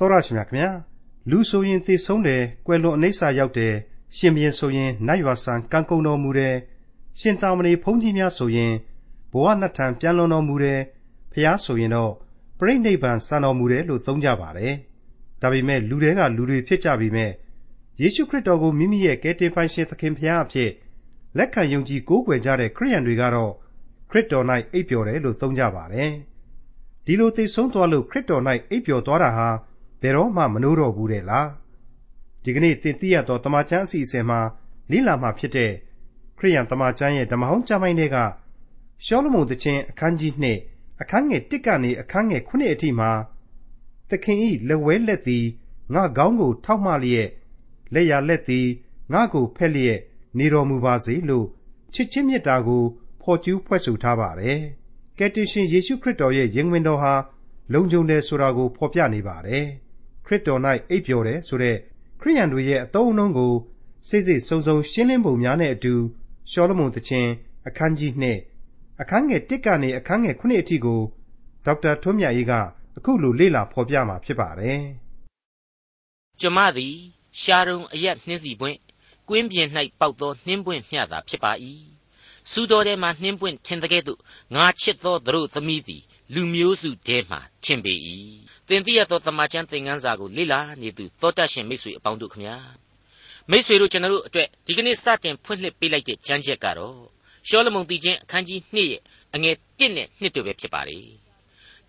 တော်ရရှိမြခင်ဗျာလူဆိုရင်သေဆုံးတယ်ကွယ်လွန်အနိစ္စရောက်တယ်ရှင်ဘရင်ဆိုရင်နတ်ရွာဆန်ကံကုန်တော်မူတယ်ရှင်သာမဏေဘုန်းကြီးများဆိုရင်ဘဝနှစ်ထံပြန်လွန်တော်မူတယ်ဖျားဆိုရင်တော့ပြိဋိဘံစံတော်မူတယ်လို့သုံးကြပါတယ်ဒါပေမဲ့လူတွေကလူတွေဖြစ်ကြပြီမဲ့ယေရှုခရစ်တော်ကိုမိမိရဲ့ကယ်တင်ပိုင်ရှင်သခင်ဖျားအဖြစ်လက်ခံယုံကြည်ကိုးကွယ်ကြတဲ့ခရိယန်တွေကတော့ခရစ်တော်၌အိပ်ပျော်တယ်လို့သုံးကြပါတယ်ဒီလိုသိဆုံးသွားလို့ခရစ်တော်၌အိပ်ပျော်သွားတာဟာ ဘယ်တော့မှမနိုးတော့ဘူးတဲ့လားဒီကနေ့သင်သိရသောတမန်ကျမ်းအစီအစဉ်မှာလေ့လာမှဖြစ်တဲ့ခရိယန်တမန်ကျမ်းရဲ့ဓမ္မဟောင်းကျမ်းပိုင်းတွေကရှောလမုန်သခင်အခန်းကြီး2အခန်းငယ်1ကနေအခန်းငယ်9အထိမှာသခင်ဤလက်ဝဲလက်သည်ငါကောင်းကို ထောက်မှလျက်လက်ရလက်သည်ငါကိုဖက်လျက်နေတော်မူပါစေလို့ချစ်ချင်းမြတ်တာကိုဖော်ကျူးဖွဲ့ဆိုထားပါတယ်။ကယ်တင်ရှင်ယေရှုခရစ်တော်ရဲ့ရင်ဝင်တော်ဟာလုံခြုံတယ်ဆိုတာကိုဖော်ပြနေပါတယ်။ ခရစ်တော်၌အိပ်ပျော်တယ်ဆိုတဲ့ခရိယန်တွေရဲ့အသုံးအနှုန်းကိုစိတ်စိတ်စုံစုံရှင်းလင်းပုံများနဲ့အတူရှောလမုန်သခင်အခန်းကြီး2အခန်းငယ်1ကနေအခန်းငယ်9အထိကိုဒေါက်တာထွန်းမြတ်ရေးကအခုလိုလေ့လာဖော်ပြมาဖြစ်ပါတယ်။ကျမသည်ရှာရုံအရက်နှင်းစီပွင့်ကွင်းပြင်၌ပေါက်သောနှင်းပွင့်မျှတာဖြစ်ပါ၏။စူတော်ထဲမှနှင်းပွင့်ထင်တဲ့ကဲ့သို့ငါချစ်သောသူတို့သမီးသည် လူမျိုးစုထဲမှထင်ပေ၏သင်သိရသောတမန်ကျမ်းသင်ခန်းစာကိုလေ့လာနေသူသောတရှင်မိတ်ဆွေအပေါင်းတို့ခမညာမိတ်ဆွေတို့ကျွန်တော်တို့အတွက်ဒီကနေ့စတင်ဖွင့်လှစ်ပေးလိုက်တဲ့ကျမ်းချက်ကတော့ရှောလမုန်တည်ခြင်းအခန်းကြီး2ရဲ့အငယ်1နဲ့2တို့ပဲဖြစ်ပါလေ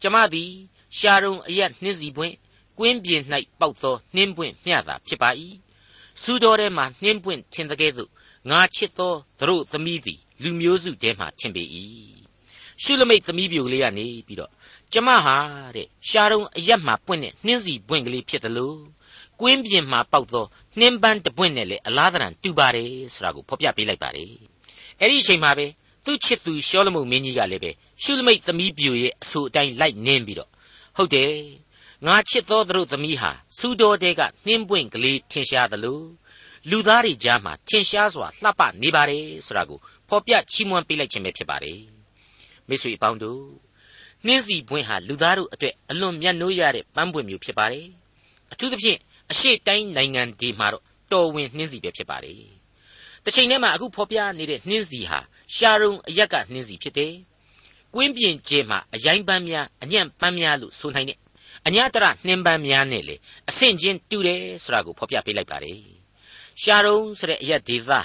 ကျမသည်ရှာရုံအရက်နှင်းစီပွင့်ကွင်းပြင်၌ပေါက်သောနှင်းပွင့်မျှတာဖြစ်ပါ၏စူတော်ထဲမှနှင်းပွင့်ထင်တဲ့ကဲ့သို့ငါချစ်သောသူတို့သမီးသည်လူမျိုးစုထဲမှထင်ပေ၏ ရှုလမိတ်သမီးပြိုကလေးကနေပြီးတော့ကျမဟာတဲ့ရှားတုံးအရက်မှာပွင့်တဲ့နှင်းစီပွင့်ကလေးဖြစ်တယ်လို့ကွင်းပြင်မှာပေါက်သောနှင်းပန်းတပွင့်နဲ့လေအလားတန်တူပါတယ်ဆိုတာကိုဖော်ပြပေးလိုက်ပါတယ်အဲ့ဒီအချိန်မှာပဲသူ့ချစ်သူရှောလမုန်မင်းကြီးကလည်းပဲရှုလမိတ်သမီးပြိုရဲ့အဆိုအတိုင်းလိုက်နင်းပြီးတော့ဟုတ်တယ်ငါချစ်သောသူတို့သမီးဟာစူတော်တဲကနှင်းပွင့်ကလေးထင်ရှားသလိုလူသားတွေကြားမှာထင်ရှားစွာလှပနေပါတယ်ဆိုတာကိုဖော်ပြချီးမွမ်းပေးလိုက်ခြင်းပဲဖြစ်ပါတယ် မိတ်ဆွေအပေါင်းတို့နှင်းစီပွင့်ဟာလူသားတို့အတွက်အလွန်မြတ်နိုးရတဲ့ပန်းပွင့်မျိုးဖြစ်ပါတယ်အထူးသဖြင့်အရှိတိုင်းနိုင်ငံဒီမှာတော့တော်ဝင်နှင်းစီပဲဖြစ်ပါတယ်တစ်ချိန်တည်းမှာအခုဖော်ပြနေတဲ့နှင်းစီဟာရှာရုံအရက်ကနှင်းစီဖြစ်တယ်ကွင်းပြင်ကျဲမှာအရိုင်းပန်းများအညံ့ပန်းများလို့ဆိုနိုင်တဲ့အညာတရနှင်းပန်းများနဲ့လေအဆင့်ချင်းတူတယ်ဆိုတာကိုဖော်ပြပေးလိုက်ပါတယ်ရှာရုံဆိုတဲ့အရက်ဒေသဟာ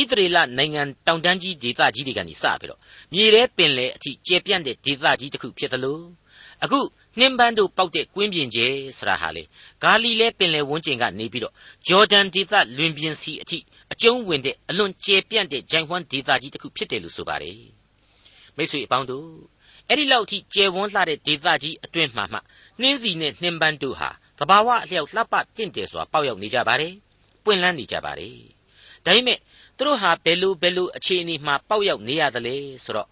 ဣသရေလနိုင်ငံတောင်တန်းကြီးဒေသကြီးတွေကနေစပြီးတော့မြေထဲပင်လယ်အထိကျယ်ပြန့်တဲ့ဒေသကြီးတစ်ခုဖြစ်သလိုအခုနှင်းပန်းတို့ပေါက်တဲ့ကွင်းပြင်ကျဲဆိုတာဟာလေဂါလိလဲပင်လယ်ဝန်းကျင်ကနေပြီးတော့ဂျော်ဒန်ဒေသလွင်ပြင်စီအထိအကျုံးဝင်တဲ့အလွန်ကျယ်ပြန့်တဲ့ဂျိုင်ဟွမ်ဒေသကြီးတစ်ခုဖြစ်တယ်လို့ဆိုပါတယ်မိတ်ဆွေအပေါင်းတို့အဲ့ဒီလောက်အထိကျယ်ဝန်းလှတဲ့ဒေသကြီးအတွင်းမှာမှနှင်းစီနဲ့နှင်းပန်းတို့ဟာသဘာဝအလျောက်လှပတင့်တယ်စွာပေါက်ရောက်နေကြပါတယ်ပွင့်လန်းနေကြပါတယ်ဒါပေမဲ့ သူတို့ဟာဘယ်လိုဘယ်လိုအခြေအနေမှာ ပေါက်ရောက်နေရသလဲဆိုတော့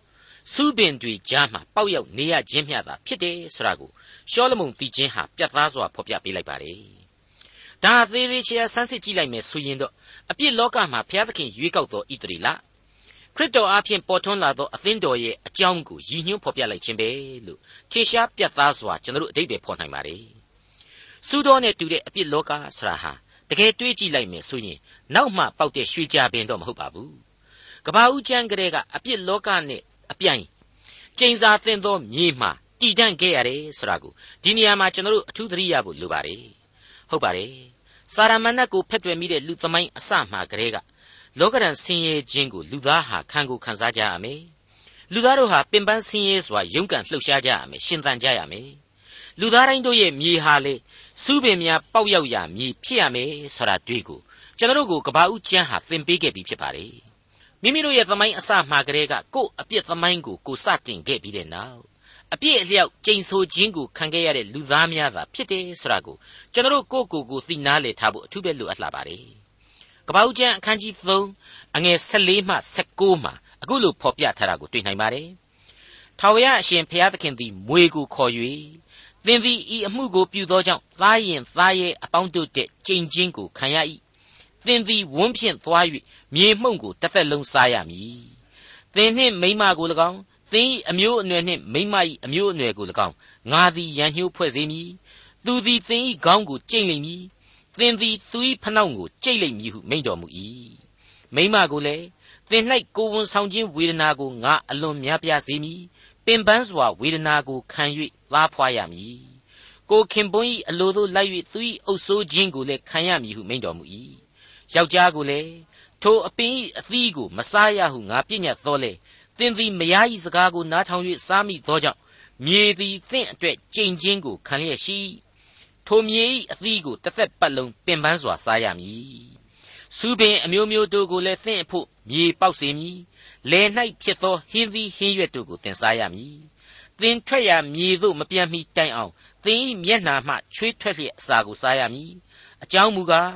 စူးပင်တွေကြားမှာ ပေါက်ရောက်နေရခြင်းမျှသာဖြစ်တယ်ဆိုတာကိုရှောလမုန်သိခြင်းဟာပြတ်သားစွာဖော်ပြပေးလိုက်ပါတယ်။ဒါသေးသေးချာဆန်းစစ်ကြည့်လိုက်မယ်ဆိုရင်တော့အပြစ်လောကမှာဘုရားသခင်ရွေးကောက်တော်ဣတရီလခရစ်တော်အားဖြင့်ပေါ်ထွန်းလာသောအသင်းတော်ရဲ့အကြောင်းကိုရည်ညွှန်းဖော်ပြလိုက်ခြင်းပဲလို့ထေရှားပြတ်သားစွာကျွန်တော်တို့အတိတ်ပဲဖော်နိုင်ပါတယ်။စူးတော်နဲ့တူတဲ့အပြစ်လောကဆရာဟာတ ကယ်တွေးကြည့်လိုက်မယ်ဆိုရင်နောက်မှပေါက်တဲ့ရွှေကြာပင်တော့မဟုတ်ပါဘူးကဘာဦးကျမ်းကလေးကအပြစ်လောကနဲ့အပြိုင်ကျိန်စာသင်သောမြေမှာတည်တံ့ခဲ့ရတယ်ဆိုတာကိုဒီနေရာမှာကျွန်တော်တို့အထူးသတိရဖို့လိုပါတယ်ဟုတ်ပါတယ်စာရမဏတ်ကိုဖက်တွယ်မိတဲ့လူသမိုင်းအစမှကလေးကလောကရန်ဆင်းရဲခြင်းကိုလူသားဟာခံကိုခံစားကြရမယ်လူသားတို့ဟာပင်ပန်းဆင်းရဲစွာရုန်းကန်လှုပ်ရှားကြရမယ်ရှင်သန်ကြရမယ်လူသားတိုင်းတို့ရဲ့မြေဟာလေ စူးပင်များပေါက်ရောက်ရာမြေဖြစ်ရမယ်ဆိုတာတွေ့ကိုကျွန်တော်တို့ကိုကဘာဦးကျမ်းဟာသင်ပေးခဲ့ပြီးဖြစ်ပါတယ်မိမိတို့ရဲ့သမိုင်းအစမှာကလေးကကို့အပြစ်သမိုင်းကိုကိုစတင်ခဲ့ပြီးတဲ့နောက်အပြစ်အလျောက်ကြိမ်ဆိုခြင်းကိုခံခဲ့ရတဲ့လူသားများသာဖြစ်တယ်ဆိုတာကိုကျွန်တော်ကိုကိုကိုသိနာလေထားဖို့အထူးပဲလိုအပ်လာပါတယ်ကပောက်ကျမ်းအခန်းကြီး3အငယ်14မှ16မှာအခုလိုဖော်ပြထားတာကိုတွေ့နိုင်ပါတယ်ထာဝရအရှင်ဘုရားသခင်သည်မွေကိုခေါ်၍ သင်သည်ဤအမှုကိုပြုသောကြောင့်သားရင်သားရဲ့အပေါင်းတို့တဲ့ကြိမ်ချင်းကိုခံရ၏သင်သည်ဝန်းဖြင့်သွား၍မြေမှုန့်ကိုတစ်သက်လုံးစားရမည်သင်နှင့်မိမကို၎င်းသင်၏အမျိုးအနွယ်နှင့်မိမ၏အမျိုးအနွယ်ကို၎င်းငါသည်ရန်ညှိုးဖွဲ့စေမည်သူသည်သင်၏ခေါင်းကိုကြိတ်လိမ့်မည်သင်သည်သူ၏ဖနှောင့်ကိုကြိတ်လိမ့်မည်ဟုမိန့်တော်မူ၏မိမကိုလည်းသင်၌ကိုယ်ဝန်ဆောင်ခြင်းဝေဒနာကိုငါအလွန်များပြားစေမည်ပင်ပန်းစွာဝေဒနာကိုခံ၍ သားဖွာရမည်ကိုခင်ပွန်း၏အလိုသို့လိုက်၍သူ၏အုပ်ဆိုးခြင်းကိုလည်းခံရမည်ဟုမိန့်တော်မူ၏ယောက်ျားကိုလည်းထိုအပင်၏အသီးကိုမစားရဟုငါပြညတ်တော်လေသင်သည်မယား၏စကားကိုနားထောင်၍စားမိသောကြောင့်မြေသည်သင့်အတွက်ကြိမ်ချင်းကိုခံလျက်ရှိထိုမြေ၏အသီးကိုတစ်သက်ပတ်လုံးပင်ပန်းစွာစားရမည်စူပင်အမျိုးမျိုးတို့ကိုလည်းသင့်အဖို့မြေပေါက်စေမည်လယ်၌ဖြစ်သောဟင်းသီးဟင်းရွက်တို့ကိုသင်စားရမည် သင်ထွက်ရာမြေသို့မပြတ်မီတိုင်အောင်သင်၏မျက်နှာမှချွေးထွက်လျက်အစာကိုစားရမည်အကြောင်းမူကား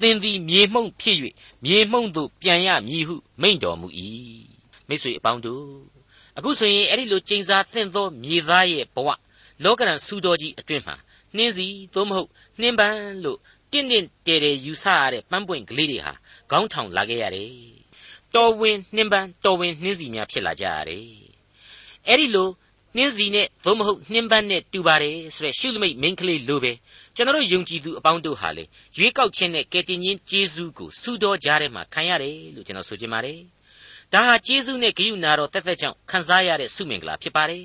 သင်သည်မြေမှုန့်ဖြစ်၍မြေမှုန့်သို့ပြန်ရမည်ဟုမိန့်တော်မူ၏မိတ်ဆွေအပေါင်းတို့အခုဆိုရင်အဲ့ဒီလိုကျိန်စာသင့်သောမြေသားရဲ့ဘဝလောကရန်စူတော်ကြီးအတွင်မှာနှင်းစီသို့မဟုတ်နှင်းပန်းလို့တင့်တင့်တဲတဲယူဆရတဲ့ပန်းပွင့်ကလေးတွေဟာခေါင်းထောင်လာခဲ့ရတယ်တော်ဝင်နှင်းပန်းတော်ဝင်နှင်းစီများဖြစ်လာကြရတယ်အဲ့ဒီလို နှင်းစီနဲ့သို့မဟုတ်နှင်းပန်းနဲ့တူပါတယ်ဆိုတဲ့ရှုလမိတ်မိန်းကလေးလိုပဲကျွန်တော်ယုံကြည်သူအပေါင်းတို့ဟာလေရွေးကောက်ခြင်းနဲ့ကယ်တင်ခြင်းကျေးဇူးကိုဆုတော်ကြားထဲမှာခံရတယ်လို့ကျွန်တော်ဆိုချင်ပါတယ်ဒါဟာကျေးဇူးနဲ့ဂရုဏာတော်တက်တက်ကြောင့်ခံစားရတဲ့ဆုမင်္ဂလာဖြစ်ပါတယ်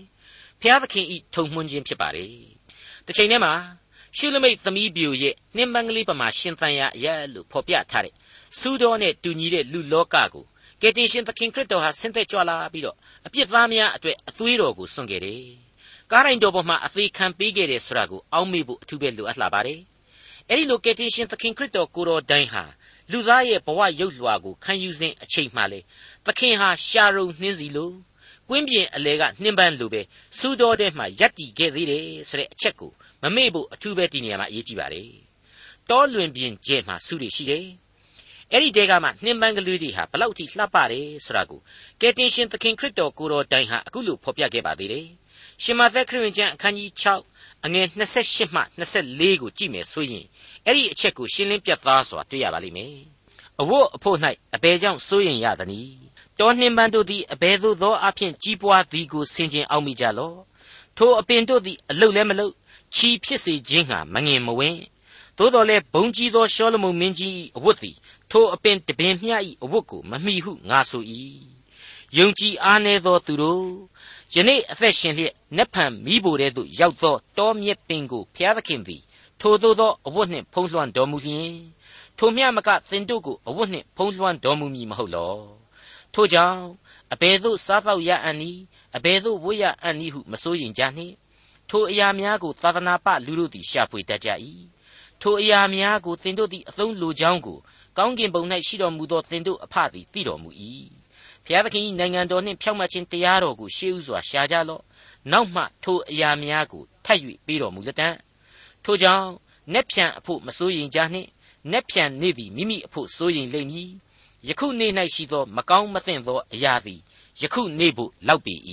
ဖျားသခင်ဤထုံမှန်းခြင်းဖြစ်ပါတယ်တစ်ချိန်တည်းမှာရှုလမိတ်သမီးပြိုရဲ့နှင်းပန်းကလေးပမာရှင်သန်ရအရလို့ဖော်ပြထားတဲ့ဆုတော်နဲ့တူညီတဲ့လူလောကကိုကယ်တင်ရှင်သခင်ခရစ်တော်ဟာဆင်းသက်ကြွလာပြီးတော့ အပြစ်သားများအတွက်အသွေးတော်ကိုစွန့်ခဲ့တယ်။ကားတိုင်းတော်ပေါ်မှာအသေးခံပေးခဲ့တယ်ဆိုတာကိုအောက်မေ့ဖို့အထူးပဲလိုအပ်လာပါတယ်။အဲဒီလိုကယ်တင်ရှင်သခင်ခရစ်တော်ကိုတော်တိုင်ဟာလူသားရဲ့ဘဝရုပ်လွှာကိုခံယူစဉ်အချိန်မှလေသခင်ဟာရှာရုံနှင်းစီလိုကွင်းပြင်အလဲကနှင်းပန်းလိုပဲစူးတော်ထဲမှာရက်တီခဲ့သေးတယ်ဆိုတဲ့အချက်ကိုမမေ့ဖို့အထူးပဲဒီနေရာမှာအရေးကြီးပါတယ်။တောလွင်ပြင်ကျဲမှာစုတွေရှိတယ်။ အဲ့ဒီတဲကမှနှင်းပန်းကလေးတွေဟာဘလောက်ထိလှပတယ်ဆိုတာကိုကယ်တင်ရှင်သခင်ခရစ်တော်ကိုတော်တိုင်ဟာအခုလိုဖော်ပြခဲ့ပါသေးတယ်။ရှင်မသက်ခရစ်ဝင်ကျမ်းအခန်းကြီး6အငယ်28မှ24ကိုကြည့်မယ်ဆိုရင်အဲ့ဒီအချက်ကိုရှင်းလင်းပြသစွာတွေ့ရပါလိမ့်မယ်။အဝတ်အဖို့၌အဘယ်ကြောင့်စိုးရင်ရသနည်း။တောနှင်းပန်းတို့သည်အဘယ်သို့သောအဖြစ်ကြီးပွားသည်ကိုဆင်ခြင်အောင်မိကြလော့။ထိုအပင်တို့သည်အလုတ်လည်းမလုတ်ချီဖြစ်စေခြင်းဟာမငင်မဝင်းသို့တော်လည်းဘုံကြီးသောရှောလမုန်မင်းကြီး၏အဝတ်သည် ထိုအပင်တပင်မြ၏အဝတ်ကိုမမှီဟုငါဆို၏ယုံကြည်အားနည်းသောသူတို့ယနေ့အသက်ရှင်လျက်နက်ဖန်မိဖို့တဲ့သို့ရောက်သောတောမြက်ပင်ကိုဖျားသခင်သည်ထိုသို့သောအဝတ်နှင့်ဖုံးလွှမ်းတော်မူလျင်ထိုမြမကသင်တို့ကိုအဝတ်နှင့်ဖုံးလွှမ်းတော်မူမည်မဟုတ်လောထိုကြောင့်အဘယ်သို့စားတော့ရအံ့ဤအဘယ်သို့ဝတ်ရအံ့ဤဟုမစိုးရင်ကြနှင့်ထိုအရာများကိုသာသနာပလူတို့သည်ရှာဖွေတတ်ကြ၏ထိုအရာများကိုသင်တို့သည်အသုံးလိုကြောင်းကို ကောင်းကင်ဘုံ၌ရှိတော်မူသောသင်တို့အဖသည်သိတော်မူ၏ဘုရားသခင်၏နိုင်ငံတော်နှင့်ဖြောင့်မတ်ခြင်းတရားတော်ကိုရှေးဥစွာရှာကြလော့နောက်မှထိုအရာများကိုထပ်၍ပေးတော်မူလက်တံထိုကြောင့်နက်ဖြန်အဖို့မစိုးရင်ကြနှင့်နက်ဖြန်နေ့သည်မိမိအဖို့စိုးရင်လိမ့်မည်ယခုနေ့၌ရှိသောမကောင်းမသင့်သောအရာသည်ယခုနေ့ဖို့လောက်ပေ၏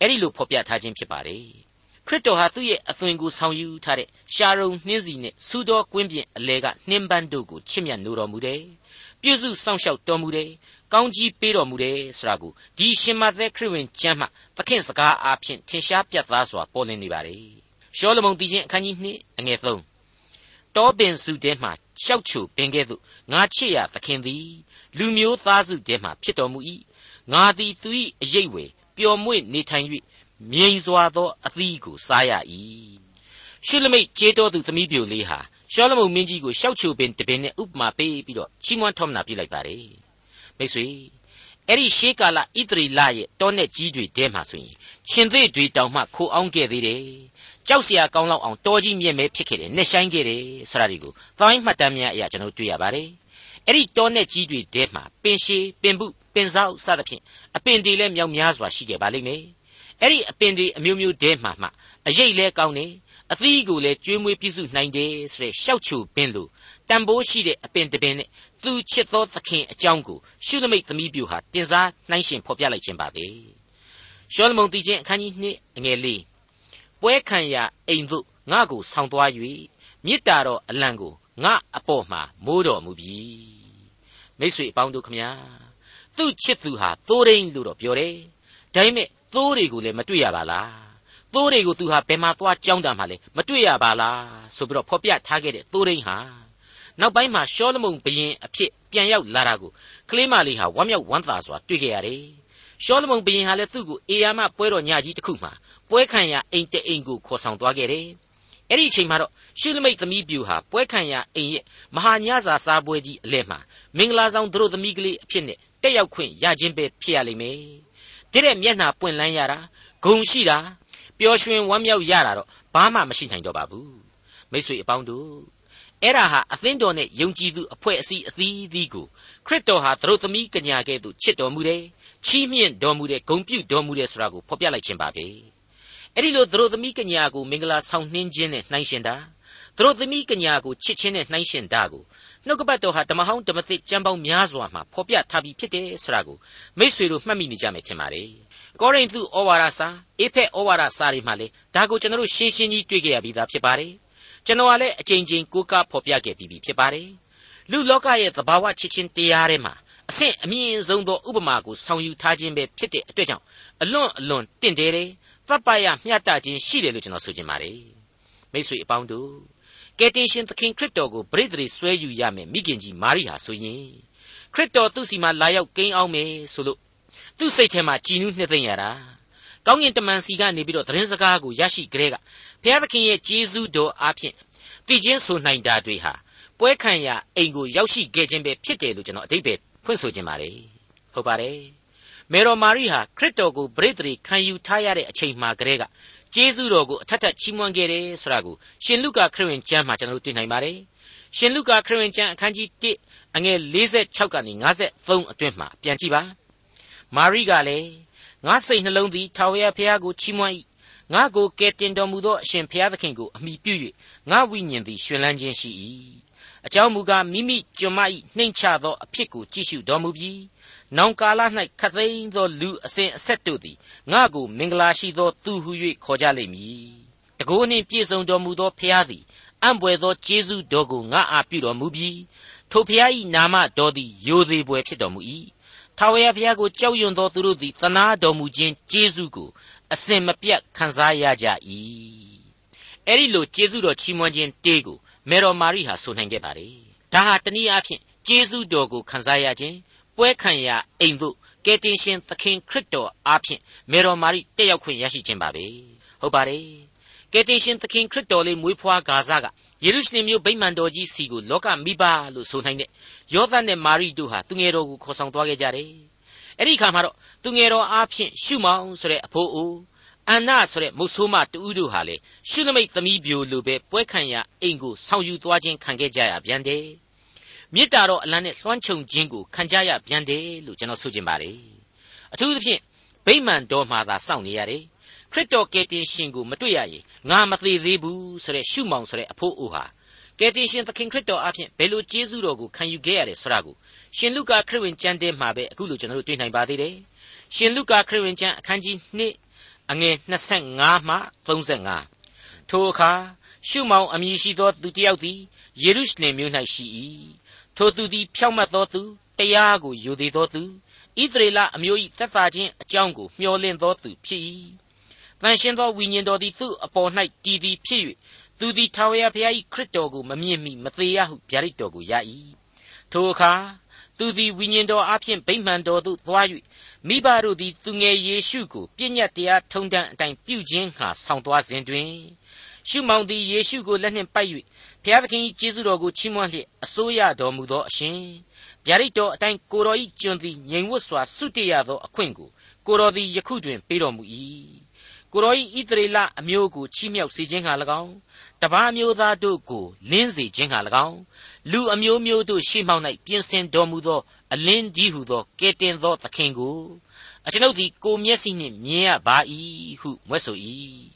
အဲ့ဒီလိုဖော်ပြထားခြင်းဖြစ်ပါတယ် ခရစ်တော်ဟာသူ့ရဲ့အသွင်ကိုဆောင်ယူထားတဲ့ရှာရုံနှင်းစီနဲ့စူတော်ကွင်းပြင်အလဲကနှင်းပန်းတို့ကိုချစ်မြတ်နိုးတော်မူတယ်။ပြည့်စုံစောင့်ရှောက်တော်မူတယ်။ကောင်းကြီးပေးတော်မူတယ်ဆိုတာကိုဒီရှင်မသက်ခရစ်ဝင်ကျမ်းမှာသခင်စကားအားဖြင့်ထင်ရှားပြသစွာပေါ်လင်းနေပါတယ်။ရှောလမုန်တီချင်းအခန်းကြီး2အငယ်3တောပင်စုတဲမှရှောက်ချိုပင်ကဲ့သို့ငါချစ်ရသခင်သည်လူမျိုးသားစုတဲမှဖြစ်တော်မူ၏ငါသည်သူ၏အရေးဝယ်ပျော်မွေ့နေထိုင် မြိန်စွာသောအသီးကိုစားရ၏ရှုလမိတ်ကျေးတော်သူသမီးပြိုလေးဟာရှောလမုန်မင်းကြီးကိုရှောက်ချိုပင်တပင်နဲ့ဥပမာပေးပြီးတော့ချီးမွမ်းထောမနာပြုလိုက်ပါတယ်မိတ်ဆွေအဲ့ဒီရှေးကာလဣသရီလရဲ့တောနဲ့ကြီးတွေတဲမှာဆိုရင်ရှင်သေးတွေတောင်မှခိုအောင်ခဲ့သေးတယ်ကြောက်စရာကောင်းလောက်အောင်တော်ကြီးမြင့်မဲဖြစ်ခဲ့တယ်နှက်ဆိုင်ခဲ့တယ်ဆိုတာဒီကိုသောင်းမှတ်တမ်းများအရာကျွန်တော်တွေ့ရပါတယ်အဲ့ဒီတောနဲ့ကြီးတွေတဲမှာပင်ရှည်ပင်ပုပင်စားစသဖြင့်အပင်တွေလည်းမြောက်များစွာရှိခဲ့ပါလိမ့်မယ် အဲ့ဒီအပင်တွေအမျိုးမျိုးတဲမှာမှအရိတ်လဲကောင်းတယ်အသီးကိုလည်းကျွေးမွေးပြည့်စုနိုင်တယ်ဆိုတဲ့ရှောက်ချိုပင်လိုတန်ဖိုးရှိတဲ့အပင်တစ်ပင်နဲ့သူချစ်သောသခင်အကြောင်းကိုရှုသမိတ်သမီးပြူဟာတင်စားနှိုင်းရှင်ဖော်ပြလိုက်ခြင်းပါပဲရှောလမုန်တီချင်းအခန်းကြီး2အငယ်၄ပွဲခံရာအိမ်သို့ငါကိုဆောင်းသွား၍မေတ္တာတော်အလံကိုငါအပေါ်မှာမိုးတော်မူပြီမိတ်ဆွေအပေါင်းတို့ခမညာသူ့ချစ်သူဟာသိုးရင်းလို့တော့ပြောတယ်ဒါပေမဲ့ သိုးတွေကိုလည်းမတွေ့ရပါလားသိုးတွေကိုသူဟာဘယ်မှာသွားကြောင်းတာမှလဲမတွေ့ရပါလားဆိုပြီးတော့ဖော်ပြထားခဲ့တဲ့သိုးရင်းဟာနောက်ပိုင်းမှာရှောလမုန်ဘရင်အဖြစ်ပြန်ရောက်လာတာကိုကလေးမလေးဟာဝမ်းမြောက်ဝမ်းသာစွာတွေ့ခဲ့ရတယ်ရှောလမုန်ဘရင်ဟာလည်းသူ့ကိုအေယာမပွဲတော်ညကြီးတစ်ခုမှာပွဲခံရအိမ်တအိမ်ကိုခေါ်ဆောင်သွားခဲ့တယ်အဲ့ဒီအချိန်မှာတော့ရှုလမိတ်သမီးပြူဟာပွဲခံရအိမ်ရဲ့မဟာညစာစားပွဲကြီးအလဲမှာမင်္ဂလာဆောင်သူတို့သမီးကလေးအဖြစ်နဲ့တက်ရောက်ခွင့်ရခြင်းပဲဖြစ်ရလိမ့်မယ် တဲ့တဲ့မျက်နှာပွင့်လန်းရတာဂုံရှိတာပျော်ရွှင်ဝမ်းမြောက်ရတာတော့ဘာမှမရှိနိုင်တော့ပါဘူးမိတ်ဆွေအပေါင်းတို့အဲ့ဒါဟာအသင်းတော်နဲ့ယုံကြည်သူအဖွဲ့အစည်းအသီးသီးကိုခရစ်တော်ဟာသူတို့သမီးကညာကဲ့သို့ချစ်တော်မူတယ်ချီးမြှင့်တော်မူတယ်ဂုဏ်ပြုတော်မူတယ်ဆိုတာကိုဖော်ပြလိုက်ခြင်းပါပဲအဲ့ဒီလိုသူတို့သမီးကညာကိုမင်္ဂလာဆောင်နှင်းခြင်းနဲ့နှိုင်းရှင်တာသူတို့သမီးကညာကိုချစ်ခြင်းနဲ့နှိုင်းရှင်တာကို နှုတ်ကပတ်တော်ဟာဓမ္မဟောင်းဓမ္မသစ်ကျမ်းပေါင်းများစွာမှာဖော်ပြထားပြီးဖြစ်တယ်ဆိုတာကိုမိษွေတို့မှတ်မိနေကြမယ်ထင်ပါတယ်ကောရိန္သုဩဝါဒစာအေဖက်ဩဝါဒစာတွေမှာလေဒါကိုကျွန်တော်တို့ရှင်းရှင်းကြီးတွေ့ကြရပြီးသားဖြစ်ပါတယ်ကျွန်တော်ကလည်းအချိန်ချင်းကိုးကားဖော်ပြခဲ့ပြီးပြီဖြစ်ပါတယ်လူလောကရဲ့သဘာဝချစ်ချင်းတရားထဲမှာအဆင့်အမြင့်ဆုံးသောဥပမာကိုဆောင်ယူထားခြင်းပဲဖြစ်တဲ့အတွက်ကြောင့်အလွန်အလွန်တင့်တယ်တယ်တပ်ပရမျှတခြင်းရှိတယ်လို့ကျွန်တော်ဆိုချင်ပါတယ်မိတ်ဆွေအပေါင်းတို့ ကယ်တင်ရှင်သခင်ခရစ်တော်ကိုပရိသေတွေဆွဲယူရမယ်မိခင်ကြီးမာရိဟာဆိုရင်ခရစ်တော်သူ့စီမှာလာရောက်ကိန်းအောင်မယ်ဆိုလို့သူ့စိတ်ထဲမှာကြည်နူးနှစ်သိမ့်ရတာကောင်းကင်တမန်စီကနေပြီးတော့သတင်းစကားကိုရရှိကြတဲ့ကဘုရားသခင်ရဲ့ကျေးဇူးတော်အားဖြင့်တည်ခြင်းဆိုနိုင်တာတွေဟာပွဲခံရအိမ်ကိုရောက်ရှိခဲ့ခြင်းပဲဖြစ်တယ်လို့ကျွန်တော်အတိတ်ပဲဖွင့်ဆိုခြင်းပါတယ်ဟုတ်ပါတယ်မေတော်မာရိဟာခရစ်တော်ကိုပရိသေခံယူထားရတဲ့အချိန်မှကတည်းက ကျေးဇူးတော်ကိုအထက်ထက်ချီးမွမ်းခဲ့တယ်ဆိုတာကိုရှင်လုကာခရစ်ဝင်ကျမ်းမှာကျွန်တော်တို့တွေ့နိုင်ပါတယ်ရှင်လုကာခရစ်ဝင်ကျမ်းအခန်းကြီး1အငယ်46ကနေ53အတွင်းမှာပြန်ကြည့်ပါမာရိကလည်းငါစိတ်နှလုံးသည်ထာဝရဘုရားကိုချီးမွမ်း၏ငါကိုကယ်တင်တော်မူသောအရှင်ဘုရားသခင်ကိုအမိပြု၍ငါဝိညာဉ်သည်ရှင်လန်းခြင်းရှိ၏အကြောင်းမူကားမိမိကျွန်မ၏နှိမ်ချသောအဖြစ်ကိုကြည့်ရှုတော်မူပြီး နောင်ကာလ၌ခတ်သိမ်းသောလူအစဉ်အဆက်တို့သည်ငါကိုမင်္ဂလာရှိသောသူဟု၍ခေါ်ကြလိမ့်မည်တကိုးနှင့်ပြည့်စုံတော်မူသောဖျားသည်အံ့ဘွယ်သောကျေးဇူးတော်ကိုငါအားပြုတော်မူပြီးထိုဖျား၏နာမတော်သည်ယိုသေးပွယ်ဖြစ်တော်မူ၏ထာဝရဘုရားကိုကြောက်ရွံ့သောသူတို့သည်သနာတော်မူခြင်းကျေးဇူးကိုအစဉ်မပြတ်ခံစားရကြ၏အဲ့ဒီလိုကျေးဇူးတော်ချီးမွမ်းခြင်းတေးကိုမေတော်မာရိဟာဆိုနိုင်ခဲ့ပါလေဒါဟာတနည်းအားဖြင့်ကျေးဇူးတော်ကိုခံစားရခြင်း ပွဲခံရာအိမ်သို့ကယ်တင်ရှင်သခင်ခရစ်တော်အားဖြင့်မေတော်မာရိတက်ရောက်ခွင့်ရရှိခြင်းပါပဲဟုတ်ပါတယ်ကယ်တင်ရှင်သခင်ခရစ်တော်လေးမွေးဖွားဂါဇကယေရုရှလင်မြို့ဗိမာန်တော်ကြီးစီကိုလောကမိဘလို့ဆိုနိုင်တဲ့ယောသနဲ့မာရိတို့ဟာသူငယ်တော်ကိုခေါ်ဆောင်သွားခဲ့ကြတယ်အဲ့ဒီခါမှာတော့သူငယ်တော်အားဖြင့်ရှုမောင်ဆိုတဲ့အဖိုးအိုအန္နာဆိုတဲ့မုတ်ဆိုးမတူးတို့ဟာလေရှုနမိတ်သမီးပြိုလိုပဲပွဲခံရအိမ်ကိုဆောင်ယူသွားခြင်းခံခဲ့ကြရပြန်တယ် မေတ္တာတော်အလံနဲ့လွှမ်းခြုံခြင်းကိုခံကြရပြန်တယ်လို့ကျွန်တော်ဆိုချင်ပါတယ်အထူးသဖြင့်ဗိမာန်တော်မှာသာစောင့်နေရတယ်ခရစ်တော်ကယ်တင်ရှင်ကိုမတွေ့ရရင်ငါမသေးသေးဘူးဆိုတဲ့ရှုမောင်ဆိုတဲ့အဖို့အိုဟာကယ်တင်ရှင်သခင်ခရစ်တော်အဖင်ဘယ်လိုကျေးဇူးတော်ကိုခံယူခဲ့ရတယ်ဆိုတာကိုရှင်လုကာခရစ်ဝင်ကျမ်းထဲမှာပဲအခုလိုကျွန်တော်တို့တွေ့နိုင်ပါသေးတယ်ရှင်လုကာခရစ်ဝင်ကျမ်းအခန်းကြီး2အငယ်25မှ35ထိုအခါရှုမောင်အမည်ရှိသောသူတစ်ယောက်သည်ယေရုရှလင်မြို့၌ရှိ၏ ထိုသူသည် ဖြောင့်မတ်သောသူတရားကိုယူသေးသောသူဣသရေလအမျိုး၏သက်သာခြင်းအကြောင်းကိုမျှော်လင့်သောသူဖြစ်၏တန်ရှင်သောဝိညာဉ်တော်သည်သူ့အပေါ်၌တည်သည်ဖြစ်၍သူသည်ထာဝရဘုရား၏ခရစ်တော်ကိုမမြင်မီမသေးရဟုဗျာဒိတ်တော်ကိုရ၏ထိုအခါသူသည်ဝိညာဉ်တော်အဖျင်ဗိမှန်တော်သို့သွား၍မိဘတို့သည်သူငယ်ယေရှုကိုပြည့်ညတ်တရားထုံတန်းအတိုင်းပြုခြင်းဟာဆောင်သွားစဉ်တွင်ရှုမောင်သည်ယေရှုကိုလက်နှင့်ပိုက်၍ ဘုရားသခင်၏ကျေးဇူးတော်ကိုချီးမွမ်းလျက်အစိုးရတော်မူသောအရှင်ဗျာဒိတ်တော်အတိုင်းကိုတော်၏ကျွန်သည်ငြိမ်ဝတ်စွာဆုတည်ရသောအခွင့်ကိုကိုတော်သည်ယခုတွင်ပေးတော်မူ၏ကိုတော်၏ဣသရေလအမျိုးကိုချီးမြှောက်စေခြင်းဟာ၎င်းတပါးမျိုးသားတို့ကိုလင်းစေခြင်းဟာ၎င်းလူအမျိုးမျိုးတို့ရှေ့မှောက်၌ပြင်ဆင်တော်မူသောအလင်းဒီဟုသောကဲတင်သောသခင်ကိုအကျွန်ုပ်သည်ကိုမျက်စိနှင့်မြင်ရပါ၏ဟုမွဲ့ဆို၏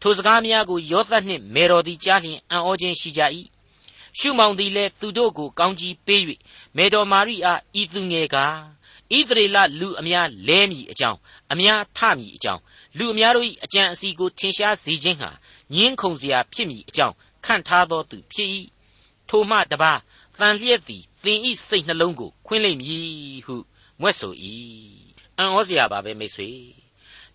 ထိုစကားများကိုယောသတ်နှင့်မေတော်သည်ကြားလျင်အံ့ဩခြင်းရှိကြ၏ရှုမောင်သည်လည်းသူတို့ကိုကောင်းကြီးပေး၍မေတော်မာရိအားဤသူငယ်ကားဣသရေလလူအများလဲမည်အကြောင်းအများထမည်အကြောင်းလူအများတို့၏အကြံအစီကိုထင်ရှားစေခြင်းဟာညင်းခုန်စရာဖြစ်မည်အကြောင်းခံထားသောသူဖြစ်၏ထိုမှတပါတန်လျက်သည်သင်ဤစိတ်နှလုံးကိုခွင်းလိမ့်မည်ဟုမွဲ့ဆို၏အံ့ဩစရာပါပဲမိတ်ဆွေ